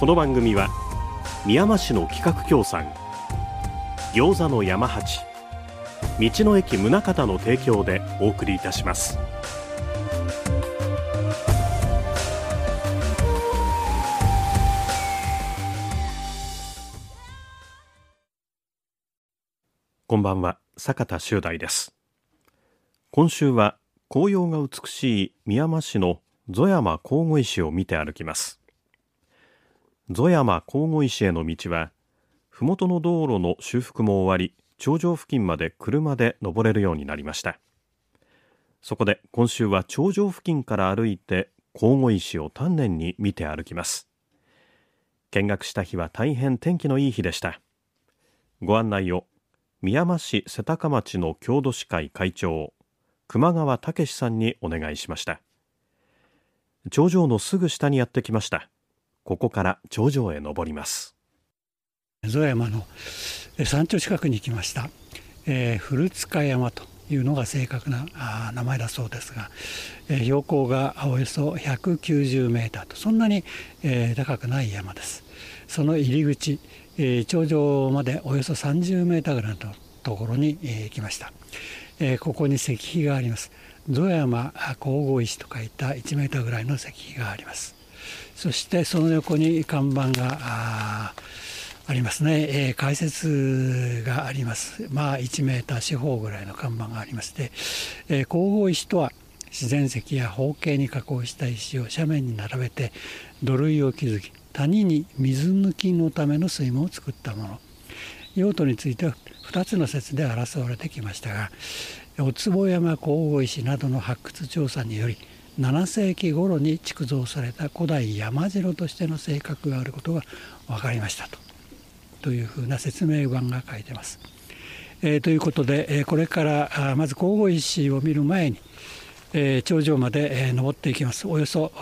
この番組は宮間市の企画協賛餃子の山八道の駅宗像の提供でお送りいたします。こんばんは坂田修大です。今週は紅葉が美しい宮間市のゾ山高後石を見て歩きます。ゾ山高後石への道は麓の道路の修復も終わり頂上付近まで車で登れるようになりました。そこで今週は頂上付近から歩いて高後石を丹念に見て歩きます。見学した日は大変天気のいい日でした。ご案内を宮間市瀬高町の郷土史会会長熊川武さんにお願いしました。頂上のすぐ下にやってきました。ここから頂上へ登ります。ゾ山の山頂近くに来ました、えー、古塚山というのが正確な名前だそうですが、えー、標高がおよそ190メーターとそんなに、えー、高くない山です。その入り口、えー、頂上までおよそ30メーターぐらいのところに、えー、来ました、えー、ここに石碑があります。ゾ山皇后石と書いた1メーターぐらいの石碑があります。そしてその横に看板がありますね、えー、解説があります。まあ1メーター四方ぐらいの看板がありまして、えー、皇后石とは自然石や方形に加工した石を斜面に並べて土塁を築き谷に水抜きのための水門を作ったもの。用途については2つの説で争われてきましたがお坪山皇后石などの発掘調査により7世紀頃に築造された古代山城としての性格があることが分かりましたと。というふうな説明版が書いてます。えー、ということで、え、これからあまず皇后石を見る前に、え、頂上まで、え、登っていきます。およそ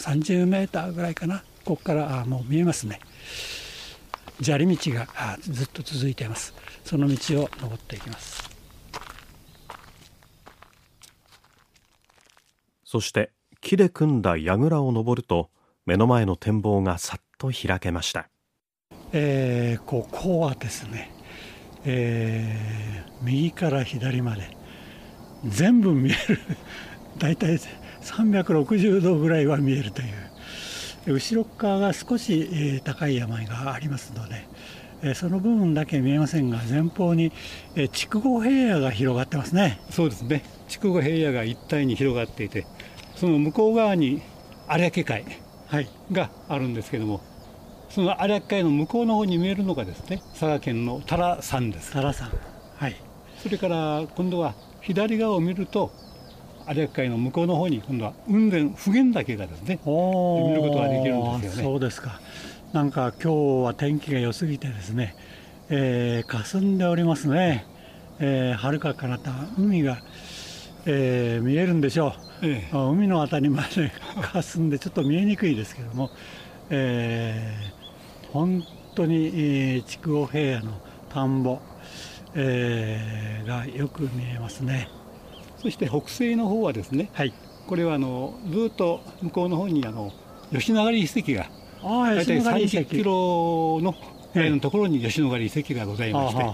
30メーターぐらいかな。ここからあもう見えますね。砂利道がずっと続いています。その道を登っていきます。そして木で組んだ櫓を登ると目の前の展望がさっと開けました、えー、ここはですね、えー、右から左まで全部見える。大体360度ぐらいは見えるという。後ろ側が少し、え高い山がありますので、えその部分だけ見えませんが前方に、え筑後平野が広がってますね。そうですね。筑後平野が一帯に広がっていてその向こう側に有明海があるんですけども、はい、その有明海の向こうの方に見えるのがですね佐賀県の多良山です。多良山。はい。それから今度は左側を見ると有明海の向こうの方に今度は雲仙普賢岳がですね見ることができるんですよね。そうですか。なんか今日は天気が良すぎてですね、えー、霞んでおりますね、えー、遥か彼方海が、えー、見えるんでしょう、ええ、海の辺りまで霞んでちょっと見えにくいですけども、えー、本当に、えー、筑後平野の田んぼ、えー、がよく見えますね。そして北西の方はですね、はい、これはあのずっと向こうの方にあの吉野ヶ里遺跡が大体30キロのぐらいのところに吉野ヶ里遺跡がございまして、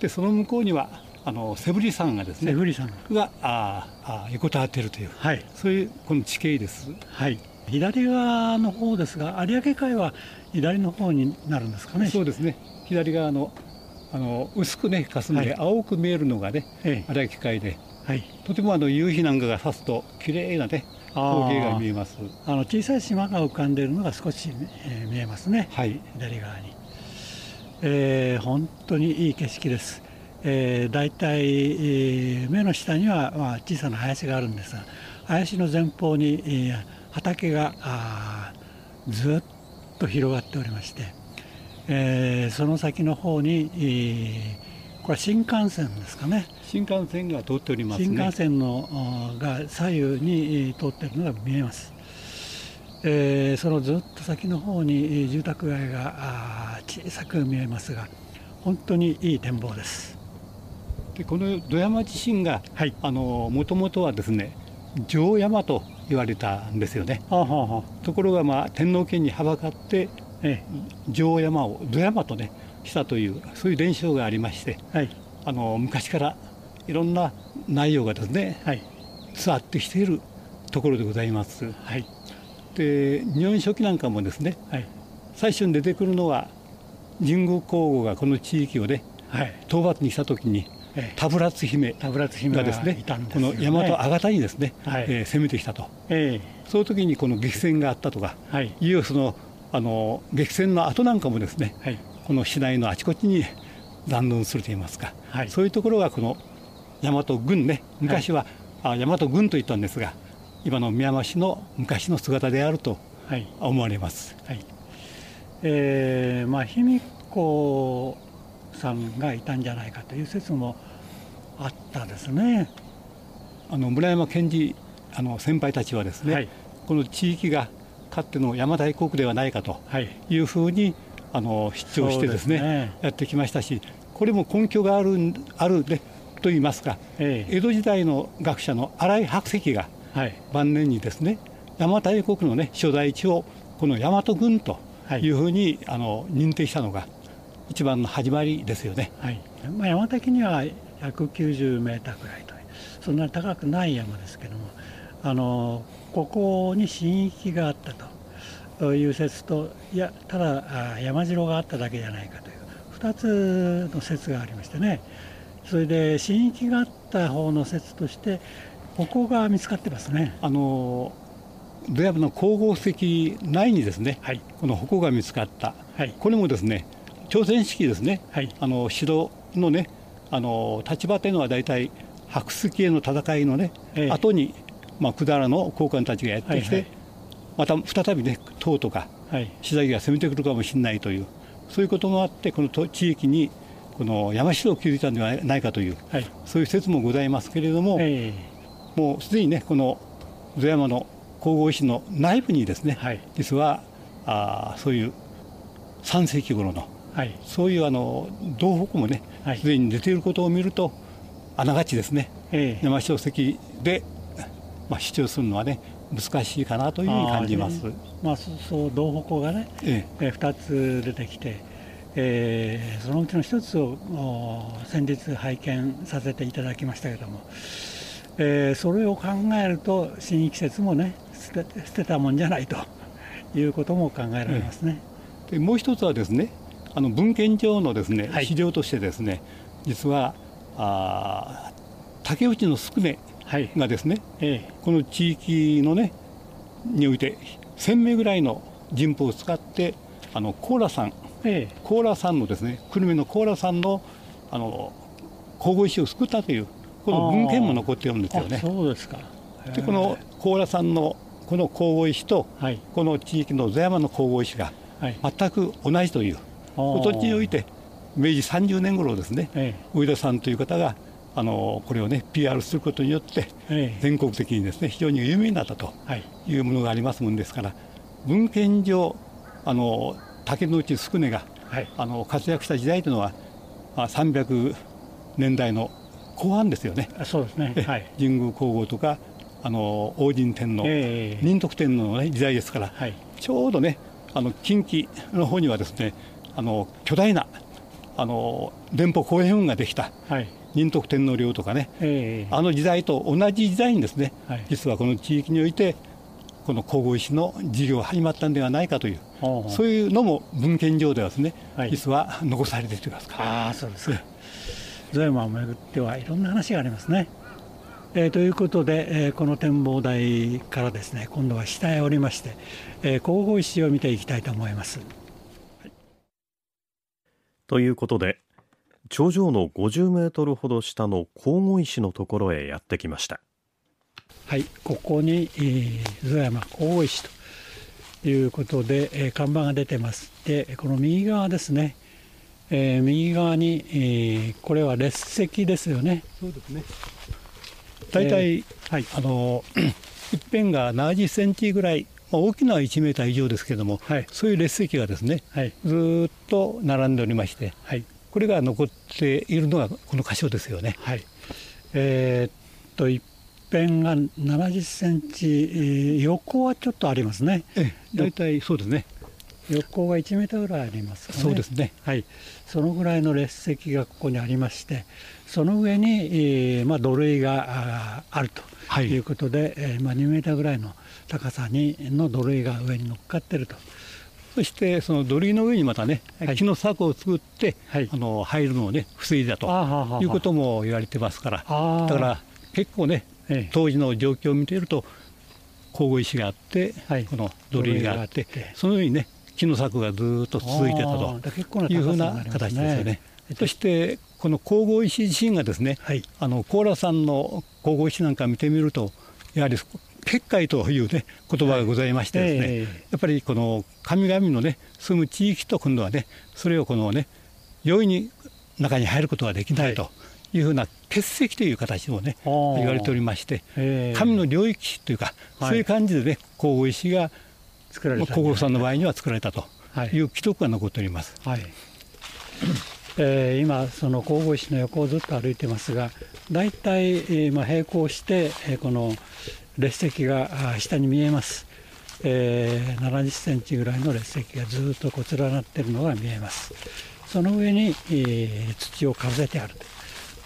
でその向こうにはあのセブリ山がですねセブリ山がああ横たわっているという、はい、そういうこの地形です。はい。左側の方ですが有明海は左の方になるんですかね。そうですね。左側のあの薄くね霞んで青く見えるのがね、はい、有明海ではい、とてもあの夕日なんかが差すと綺麗なね光景が見えます。あの小さい島が浮かんでいるのが少し、えー、見えますね、はい、左側に、えー、本当にいい景色です、えー、だいたい、えー、目の下には、まあ、小さな林があるんですが林の前方に、えー、畑があずっと広がっておりまして、えー、その先の方に、えー、これは新幹線ですかね。新幹線が通っております、ね、新幹線のが左右に通っているのが見えます、えー、そのずっと先の方に住宅街が小さく見えますが本当にいい展望ですでこの土山自身が、はい、あのもともとはですね城山と言われたんですよね。はあはあ、ところが、まあ、天皇家にはばかって、ええ、城山を土山とねしたというそういう伝承がありまして、はい、あの昔からいろんな内容がですね、はい、伝わってきているところでございます。はい、で日本書紀なんかもですね、はい、最初に出てくるのは神宮皇后がこの地域をね、はい、討伐にした時にタブラツ姫がですね、この大和あがたにですね、はい、えー、攻めてきたと、えー、その時にこの激戦があったとか、はい、いよそのあの激戦の後なんかもですね、はい、この市内のあちこちに残存するといいますか、はい、そういうところがこの大和軍ね昔は、はい、大和軍と言ったんですが今の宮山市の昔の姿であると思われます。はい。えーまあ、卑弥呼さんがいたんじゃないかという説もあったですね。あの村山賢治あの先輩たちはですね、はい、この地域がかつての邪馬台国ではないかとい。うふうに、あの主張してですね、ね、やってきましたしこれも根拠があるあるねと言いますか、ええ、江戸時代の学者の新井白石が晩年にですね、邪馬台国のね所在地をこの大和軍というふうに、あの認定したのが一番の始まりですよね。はい。まあ、山的には190メーターくらいとそんなに高くない山ですけども。あのここに神域があったという説といやただ山城があっただけじゃないかという。2つの説がありましてね。それで神域があった方の説としてここが見つかってますね。あの土山の光合石内にですね、はい、この矛が見つかった、はい、これもですね朝鮮式ですね、はい、あの城のねあの立場というのは大体白石への戦いのね、ええ、後に、まあ、百済の高官たちがやってきて、はいはい、また再びね唐とか次第が攻めてくるかもしれないというそういうこともあってこの地域にこの山城を築いたんではないかという、はい、そういう説もございますけれども、え、もうすでにねこの津山の皇后石の内部にですね、はい、実はあそういう3世紀頃のはい、そういうあの道北もねすで、はい、に出ていることを見るとあながちですね、えー、山椒石で、まあ、主張するのはね難しいかなというふうに感じます。まあ、そう道北がね、ええ。ー、2つ出てきて、えー、そのうちの1つを先日拝見させていただきましたけども、えー、それを考えると新季節もね捨て捨てたもんじゃないということも考えられますね。でもう一つはですねあの文献上のですね、はい、資料としてですね実はあ竹内の宿根がですね、はいええ、この地域のねにおいて1000名ぐらいの人歩を使ってあの高良山、ええ、高良山のですね久留米の高良山のあの神々石を救ったというこの文献も残っているんですよね。そうですか。でこの高良山のこの神々石と、はい、この地域の座山の神々石が全く同じという、土地において明治30年頃ですね、ええ、上田さんという方があのこれをね PR することによって、え、全国的にですね非常に有名になったとい。うものがありますもんですから、文献上あの竹之内宿根が、はい、あの活躍した時代というのは、まあ、300年代の後半ですよね。そうですね、はい、神宮皇后とかあの王神天皇、仁徳天皇の、ね、時代ですから、はい、ちょうどねあの近畿の方にはですねあの巨大なあの連邦公園運ができた、はい、仁徳天皇陵とかね、えー、あの時代と同じ時代にですね、はい、実はこの地域においてこの皇后石の事業が始まったんではないかという、そういうのも文献上ではですね、はい、実は残されていますかああそうですか。富山をめぐってはいろんな話がありますね。えー、ということで、えー、この展望台からですね今度は下へ降りまして、えー、皇后石を見ていきたいと思います。ということで頂上の50メートルほど下の黄金石のところへやってきました。はいここに、えー、山黄金石ということで、えー、看板が出てます。でこの右側ですね、えー、右側に、えー、これは列石ですよね。そうですね。大体、えー、はい、あの 一辺が70センチぐらいまあ、大きなは1メーター以上ですけれども、はい、そういう列石がですね、はい、ずっと並んでおりまして、はい、これが残っているのがこの箇所ですよね。はいえー、っと一辺が70センチ、横はちょっとありますね。ええ、大体そうですね。横が1メーターぐらいありますかね。そうですね。はい。そのぐらいの列石がここにありまして、その上に、えー、まあ土塁があるということで、はい、えー、まあ2メーターぐらいの高さにの土塁が上に乗っかってると。そしてその土塁の上にまたね、はい、木の柵を作って、はい、あの入るのをね防いだということも言われてますから、だから結構ね、当時の状況を見ていると神々石があって、はい、この土塁があってその上にね木の柵がずっと続いてたというふうな形ですよね。そしてこの神々石自身がですね、はい、あの高良山の神々石なんか見てみるとやはり結界というね言葉がございましてですね、はい。えー、やっぱりこの神々のね住む地域と今度はねそれをこのね容易に中に入ることができないというふうな結石という形もね言われておりまして、えー、神の領域というか、はい、そういう感じでね神々石が作られた、ね、さんの場合には作られたという記録が残っております。はい。えー、今その神々石の横をずっと歩いてますが大体、えー、まあ並行して、えー、この列石が下に見えます、えー、70センチぐらいの列石がずっとこつらなっているのが見えます。その上に、えー、土をかぶせてある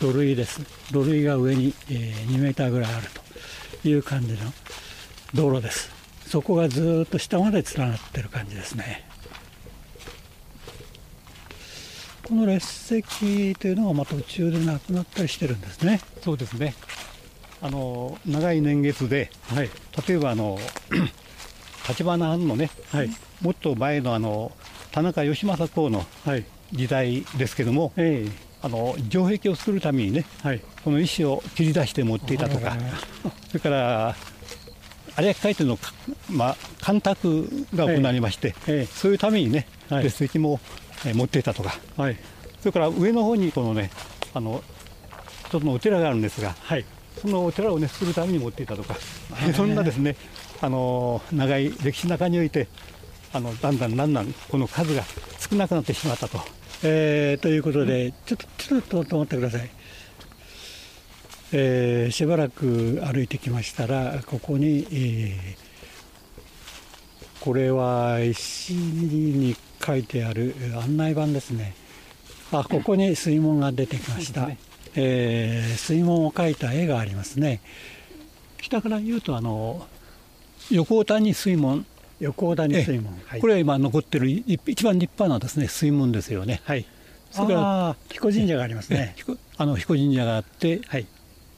土塁です。土塁が上に、えー、2メーターぐらいあるという感じの道路です。そこがずっと下まで連なってる感じですね。この列石というのはまた途中でなくなったりしてるんですね。そうですね。あの長い年月で、はい、例えばあの 立花藩のね、はい、もっと前のあの田中義政公の時代ですけども、はい、あの城壁を作るためにね、はい、この石を切り出して持っていたとか、それから有明海底の、まあ、干拓が行われまして、そういうためにね、別石も持っていたとか、それから上の方にこのねあの一つのお寺があるんですが、はい、そのお寺をね作るために持っていたとか、そんなですねあの長い歴史の中においてあのだんだんだんだんこの数が少なくなってしまったと。えー、ということで、ちょっとちょっと止まってください。えー、しばらく歩いてきましたらここに、えー、これは石に書いてある案内板ですねあここに水門が出てきました、ね、えー、水門を描いた絵がありますね。北から言うとあの横谷水門。横谷水門、はい、これは今残ってる一番立派なですね水門ですよね。はい。それから彦神社がありますね。あの彦神社があって、はい。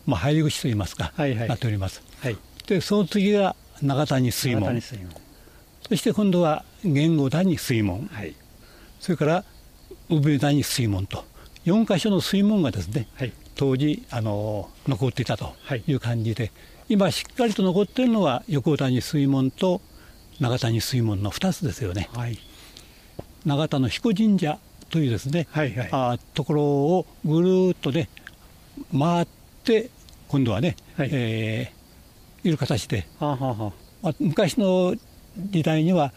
まあ、入り口といいますか、はいはい、なっております、はい、でその次が長谷水門。水門。そして今度は言語谷水門、はい、それから産谷水門と4箇所の水門がですね、はい、当時あの残っていたとい。う感じで、はい、今しっかりと残っているのは横谷水門と長谷水門の2つですよね、はい、長田の彦神社というですね、はいはい、あところをぐるっとね回って今度はね、はい、えー、いる形で、はあはあ、昔の時代には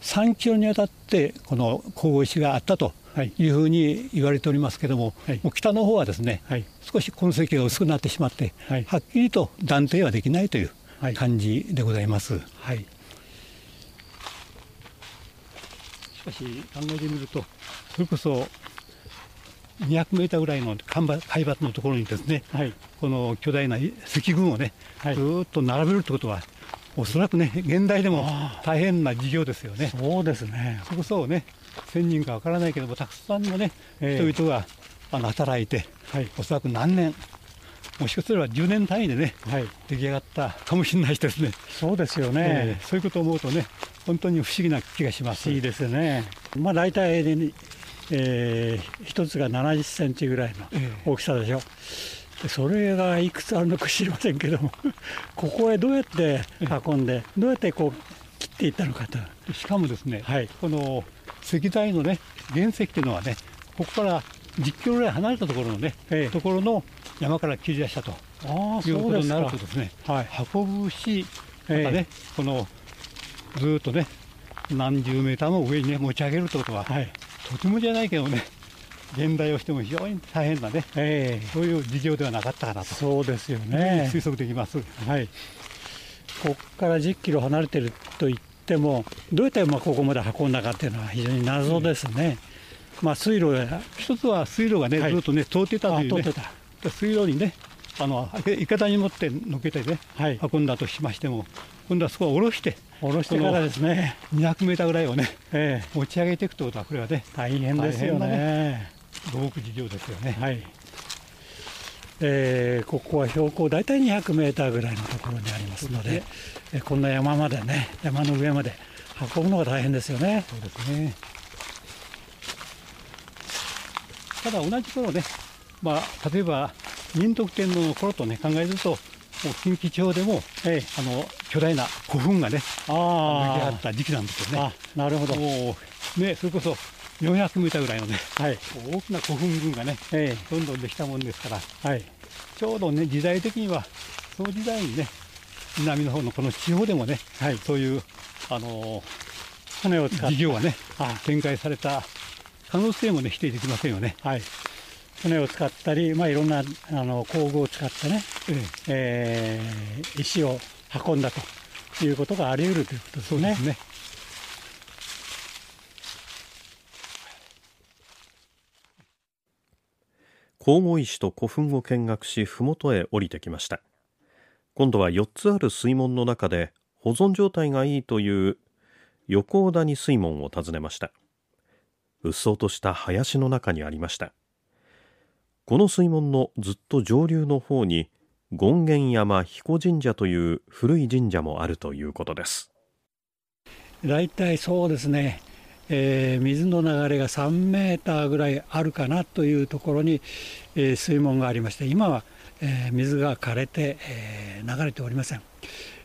3キロにわたってこの神々石があったとい。うふうに言われておりますけれども、はい、もう北の方はですね、はい、少し痕跡が薄くなってしまって、はい、はっきりと断定はできないという感じでございます。はい、しかし考えてみるとそれこそ200メーターぐらいの海抜のところにですね、はい、この巨大な石群をね、はい、ずっと並べるってことはおそらくね現代でも大変な事業ですよね。そうですねそこそね1000人かわからないけどもたくさんのね、えー、人々があの働いて、はい、おそらく何年もしかすれば10年単位でね、はい、出来上がったかもしれないですね。そうですよね、えー、そういうことを思うとね、本当に不思議な気がします。いいですね。まあ大体、ね、えー、一つが70センチぐらいの大きさでしょ。えー、それがいくつあるのか知りませんけども、ここへどうやって運んで、どうやってこう切っっていったのかと。しかもですね、はい、この石材のね原石っていうのはねここから10キロぐらい離れたところのね、ええ、ところの山から切り出したということになるとですね、はい、運ぶし、またね、え、このずっとね何十メーターも上にね持ち上げるってことは、はい、とてもじゃないけどね現代をしても非常に大変なね、えー、そういう事業ではなかったかなと。そうですよね。推測できます。はい。ここから10キロ離れてると言ってもどうやってまあここまで運んだかっていうのは非常に謎ですね。うん、まあ水路や一つは水路がね、はい、ずっとね通ってたというね。水路にねあのいかだに持ってのけてね、はい、運んだとしましても今度はそこを下ろして下ろしてからですね。200メーターぐらいをね、えー、持ち上げていくということはこれはね大変ですよね。ね土木事業ですよね。はい。えー、ここは標高大体200メーターぐらいのところにありますので、えこんな山までね山の上まで運ぶのが大変ですよね。そうですね。ただ同じ頃ねまあ例えば仁徳天皇の頃とね考えると近畿地方でも、ええ、あの巨大な古墳がね、ああった時期なんですよね。なるほど。ね、それこそ400メーターぐらいのね、はい、大きな古墳群がね、ええ、どんどんできたもんですから、はい、ちょうどね、時代的には、その時代にね、南の方のこの地方でもね、はい、そういう、あの骨を使事業がね、展開された可能性もね、否定できませんよね。はい。船を使ったり、まあ、いろんなあの工具を使ってね、ええ。ー、石を運んだということがあり得るということですね。すね黄金石と古墳を見学し麓へ降りてきました。今度は4つある水門の中で保存状態がいいという横尾谷水門を訪ねました。うっそうとした林の中にありました。この水門のずっと上流の方に権現山彦神社という古い神社もあるということです。大体そうですね、えー、水の流れが3メーターぐらいあるかなというところに、えー、水門がありまして今は、えー、水が枯れて、え流れておりません、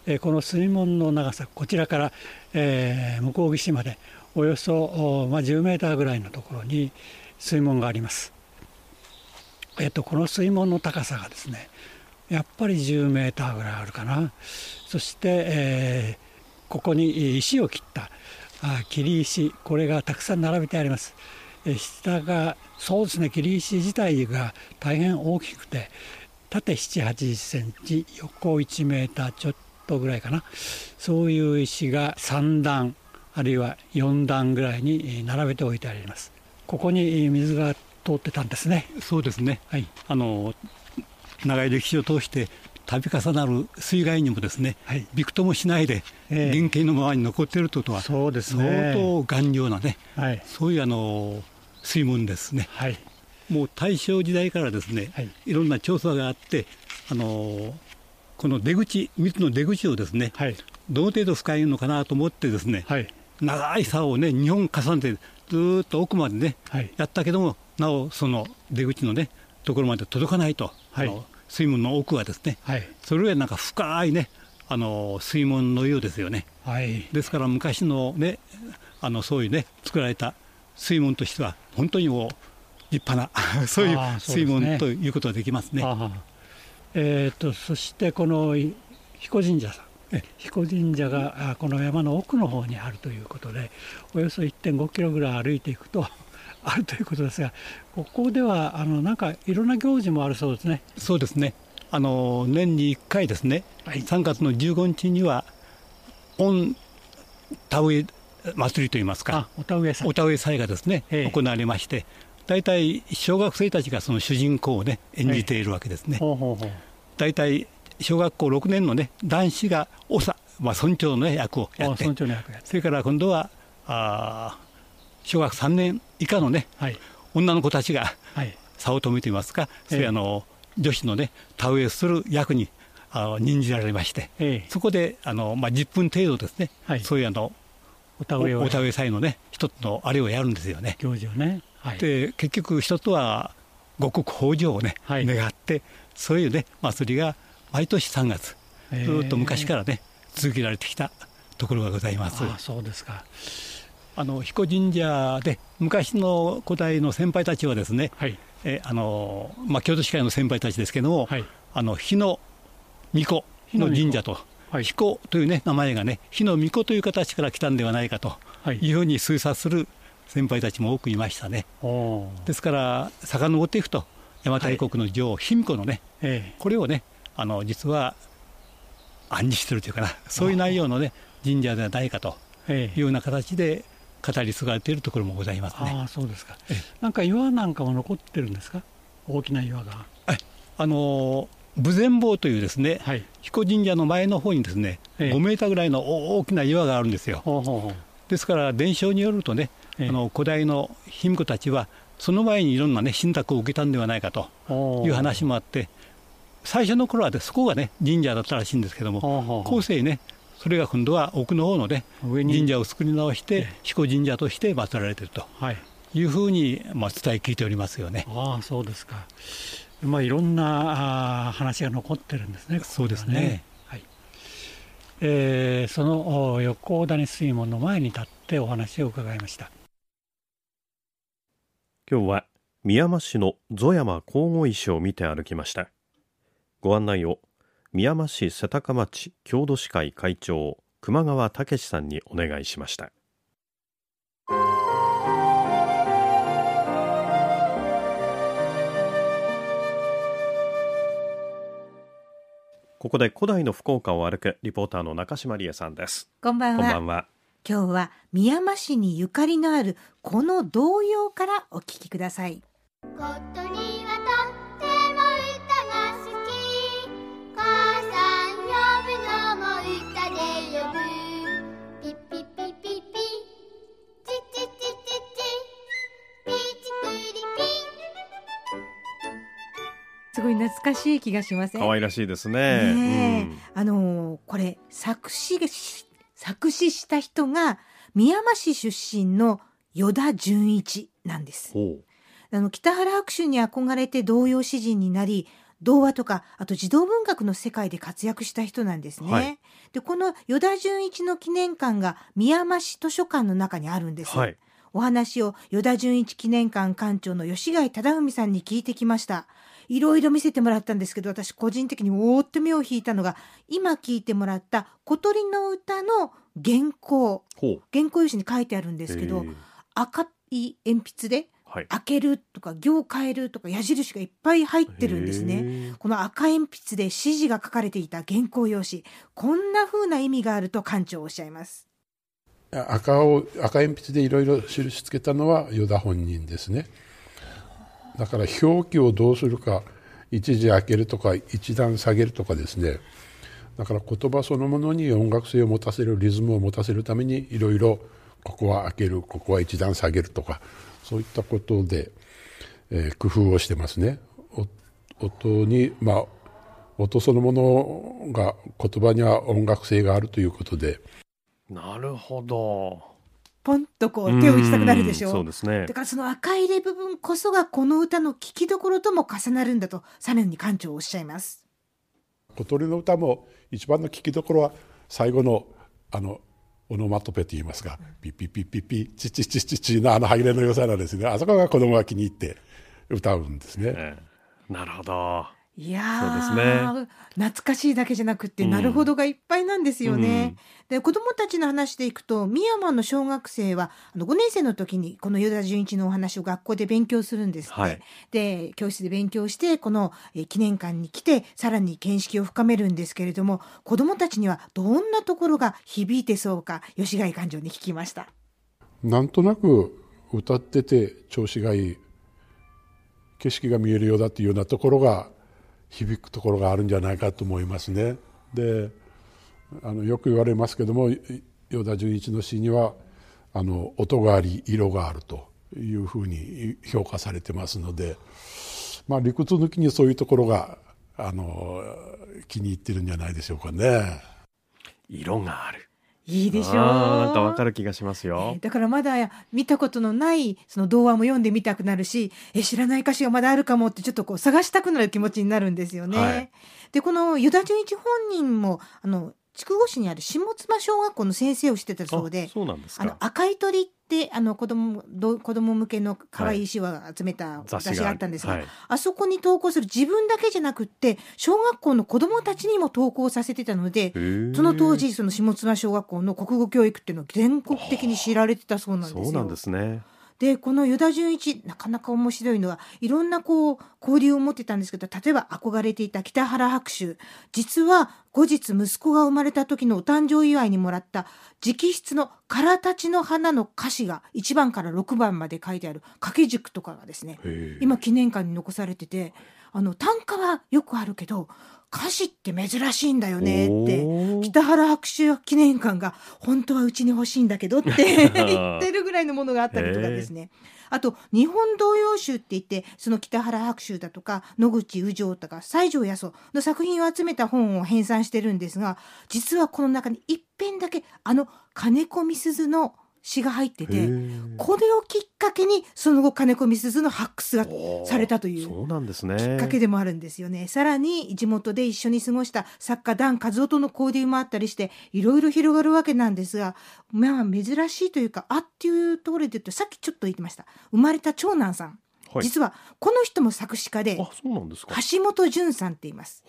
えこの水門の長さこちらから、え向こう岸までおよそ、まあ、10メーターぐらいのところに水門があります。えっと、この水門の高さがですねやっぱり10メーターぐらいあるかな。そして、えー、ここに石を切った切り石これがたくさん並べてあります、え下がそうですね切り石自体が大変大きくて縦7 8 0センチ横1メーターちょっとぐらいかなそういう石が3段あるいは4段ぐらいに並べておいてありますここに水が通ってたんですね。そうですね。はい。あの長い歴史を通して度重なる水害にもですね、はい、びくともしないで、えー、原型のままに残っているということは、そうですね、相当頑丈なね、はい、そういうあの水門ですね、はい、もう大正時代からですね、はい、いろんな調査があって、あのこの出口、水の出口をですね、はい、どの程度深いのかなと思ってですね、はい、長い竿をね、2本重ねて、ずっと奥までね、はい、やったけども、なおその出口のねところまで届かないと、はい、の水門の奥はですね、はい、それぐらいなんか深いねあの水門のようですよね、はい、ですから昔のねあのそういうね作られた水門としては本当にもう立派なそういう水門、ね、ということができますね。えーと、そしてこの彦神社さん。彦神社がこの山の奥の方にあるということでおよそ1.5キロぐらい歩いていくとあるということですが、ここではあのなんかいろんな行事もあるそうですね。そうですね。あの年に1回ですね、はい、3月の15日には、御田植え祭りといいますか、お田植え祭お田植え祭がですね、行われまして、大体小学生たちがその主人公をね、演じているわけですね。大体小学校6年のね、男子が長、まあ、村長の、ね、役をやって、それから今度は、あ小学3年以下のね、はい、女の子たちが早乙女といいますか、そういうあの女子のね田植えする役にあの任じられまして、ええ、そこであの、まあ、10分程度ですね、はい、そういうあのお田植えお田植え祭のね一つのあれをやるんですよね。行事をね、はい、で結局一つは五穀豊穣をね、はい、願ってそういうね祭りが毎年3月ずっと昔からね続けられてきたところがございます。あそうですかあの彦神社で昔の古代の先輩たちはですね、はい、えあのまあ、京都市会の先輩たちですけども、はい、あの日の巫女の神社と、はい、彦という、ね、名前がね日の巫女という形から来たんではないかとい。うふうに推察する先輩たちも多くいましたね。ですから遡っていくと邪馬台国の女王卑弥呼のね、これをねあの実は暗示してるというかなそういう内容のね神社ではないかというような形で語り継がれているところもございますね。あそうですか。なんか岩なんかも残ってるんですか？大きな岩が。あの豊前坊というですね、はい、彦神社の前の方にですね、ええ、5メーターぐらいの大きな岩があるんですよ。ほうほうほうですから伝承によるとね、ええ、あの古代の卑弥呼たちはその前にいろんなね信託を受けたんではないかという話もあって、最初の頃はでそこがね神社だったらしいんですけども、後世ねそれが今度は奥の方のね神社を作り直して彦神社として祀られているというふうに、まあ、伝え聞いておりますよね。ああそうですか。まあいろんな話が残ってるんですね。そうですね。はい。えー、その横谷水門の前に立ってお話を伺いました。今日は宮間市のゾ山皇后石を見て歩きました。ご案内を宮間市瀬高町郷土史会会長熊川武さんにお願いしました。ここで古代の福岡を歩くリポーターの中島理恵さんです。こんばんは。こんばんは。今日は宮間市にゆかりのあるこの童謡からお聞きくださいい懐かしい気がしません？可愛らしいですね、ねうん、あのこれ作詞作詞した人が宮間市出身の依田純一なんです。あの北原白秋に憧れて童謡詩人になり童話とかあと児童文学の世界で活躍した人なんですね。はい、でこの依田純一の記念館が宮間市図書館の中にあるんです。はい、お話を依田純一記念館館長の吉貝忠文さんに聞いてきました。いろいろ見せてもらったんですけど、私個人的におーって目を引いたのが、今聞いてもらった小鳥の歌の原稿。原稿用紙に書いてあるんですけど、赤い鉛筆で開けるとか行を変えるとか矢印がいっぱい入ってるんですね。この赤鉛筆で指示が書かれていた原稿用紙。こんな風な意味があると館長おっしゃいます。赤を赤鉛筆でいろいろ印つけたのは依田本人ですねだから表記をどうするか一時開けるとか一段下げるとかですね。だから言葉そのものに音楽性を持たせるリズムを持たせるためにいろいろここは開けるここは一段下げるとかそういったことで、えー、工夫をしてますね。音にまあ音そのものが言葉には音楽性があるということで。なるほど。ポンとこう手を打ちたくなるでしょ？う。そうですね。だからその赤入れ部分こそがこの歌の聞きどころとも重なるんだと、さらに館長おっしゃいます。小鳥の歌も一番の聞きどころは最後のあのオノマトペと言いますか、ピッピッピッピッピッチチチチチのあの歯切れの良さなんですね。あそこが子供が気に入って歌うんですね。えー、なるほど。いやそうですね。懐かしいだけじゃなくて、なるほどがいっぱいなんですよね。うん、で子どもたちの話でいくと深山の小学生はあの5年生の時にこの与田純一のお話を学校で勉強するんですね。はい、で教室で勉強してこの、え記念館に来てさらに見識を深めるんですけれども子どもたちにはどんなところが響いてそうか吉貝館長に聞きました。なんとなく歌ってて調子がいい景色が見えるようだっていうようなところが響くところがあるんじゃないかと思いますね。であのよく言われますけども与田純一の詩にはあの音があり色があるというふうに評価されてますので、まあ、理屈抜きにそういうところがあの気に入ってるんじゃないでしょうかね。色があるいいでしょ？う。なんかわかる気がしますよ、えー、だからまだ見たことのないその童話も読んでみたくなるし、え知らない歌詞がまだあるかもってちょっとこう探したくなる気持ちになるんですよね。はい、でこの依田純一本人もあの筑後市にある下妻小学校の先生をしてたそうでそうなんですあの赤い鳥ってあの子供ど子供向けの可愛い詩を集めた雑誌があったんですが、はい、あそこに投稿する自分だけじゃなくって小学校の子供たちにも投稿させてたのでその当時その下妻小学校の国語教育っていうのは全国的に知られてたそうなんですよ。そうなんですねでこの依田純一なかなか面白いのはいろんなこう交流を持ってたんですけど例えば憧れていた北原白秋実は後日息子が生まれた時のお誕生祝いにもらった直筆の「空たちの花」の歌詞が1番から6番まで書いてある掛け軸とかがですね今記念館に残されててあの単価はよくあるけど歌詞って珍しいんだよねって。北原白秋記念館が本当はうちに欲しいんだけどって 言ってるぐらいのものがあったりとかですね。あと日本童謡集って言ってその北原白秋だとか野口宇城とか西条八十の作品を集めた本を編纂してるんですが実はこの中に一編だけあの金子みすずの詩が入っててこれをきっかけにその後金子みすずの発掘がされたというそうなんですね。きっかけでもあるんですよね。さらに地元で一緒に過ごした作家段和夫との交流もあったりしていろいろ広がるわけなんですがまあ珍しいというかあっていうところで言うとさっきちょっと言ってました。生まれた長男さん、はい、実はこの人も作詞家で橋本淳さんって言います。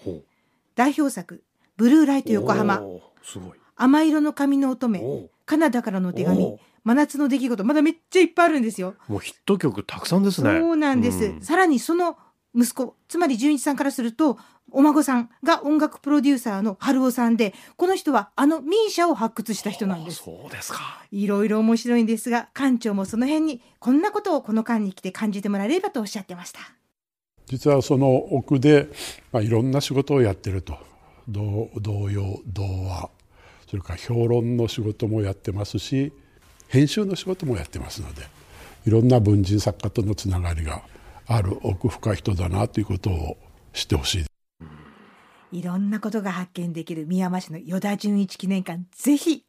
代表作「ブルーライト横浜」すごい。甘色の髪の乙女カナダからの手紙。真夏の出来事。まだめっちゃいっぱいあるんですよ。もうヒット曲たくさんですね。そうなんです、うん、さらにその息子つまり純一さんからするとお孫さんが音楽プロデューサーの春尾さんでこの人はあのミーシャを発掘した人なんです。そうですか。いろいろ面白いんですが館長もその辺にこんなことをこの間に来て感じてもらえればとおっしゃってました。実はその奥で、まあ、いろんな仕事をやってると。童謡童話それから評論の仕事もやってますし編集の仕事もやってますのでいろんな文人作家とのつながりがある奥深い人だなということを知ってほしいいろんなことが発見できる宮山市の依田純一記念館ぜひ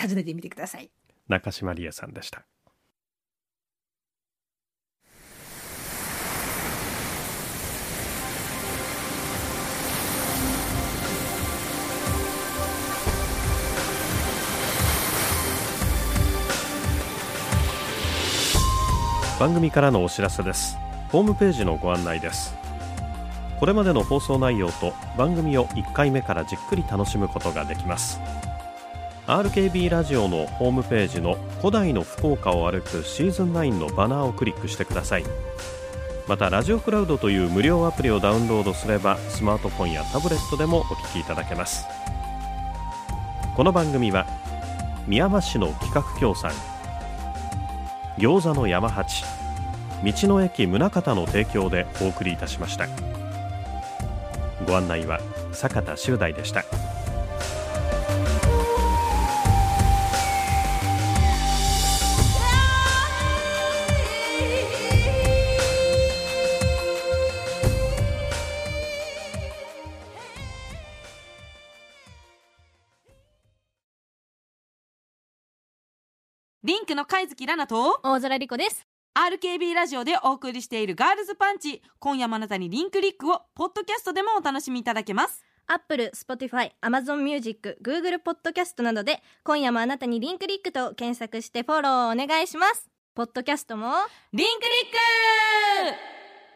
訪ねてみてください。中島理恵さんでした番組からのお知らせです。ホームページのご案内です。これまでの放送内容と番組を1回目からじっくり楽しむことができます。RKB ラジオのホームページの古代の福岡を歩くシーズン9のバナーをクリックしてください。またラジオクラウドという無料アプリをダウンロードすればスマートフォンやタブレットでもお聞きいただけます。この番組は宮間市の企画協賛餃子の山八。道の駅宗像の提供でお送りいたしました。ご案内は坂田修大でした。の貝月ラナと大空莉子です。RKB ラジオでお送りしているガールズパンチ。今夜もあなたにリンクリックをポッドキャストでもお楽しみいただけます。 Apple、 Spotify、 Amazon Music、 Google ポッドキャストなどで今夜もあなたにリンクリックと検索してフォローお願いします。ポッドキャストもリンクリック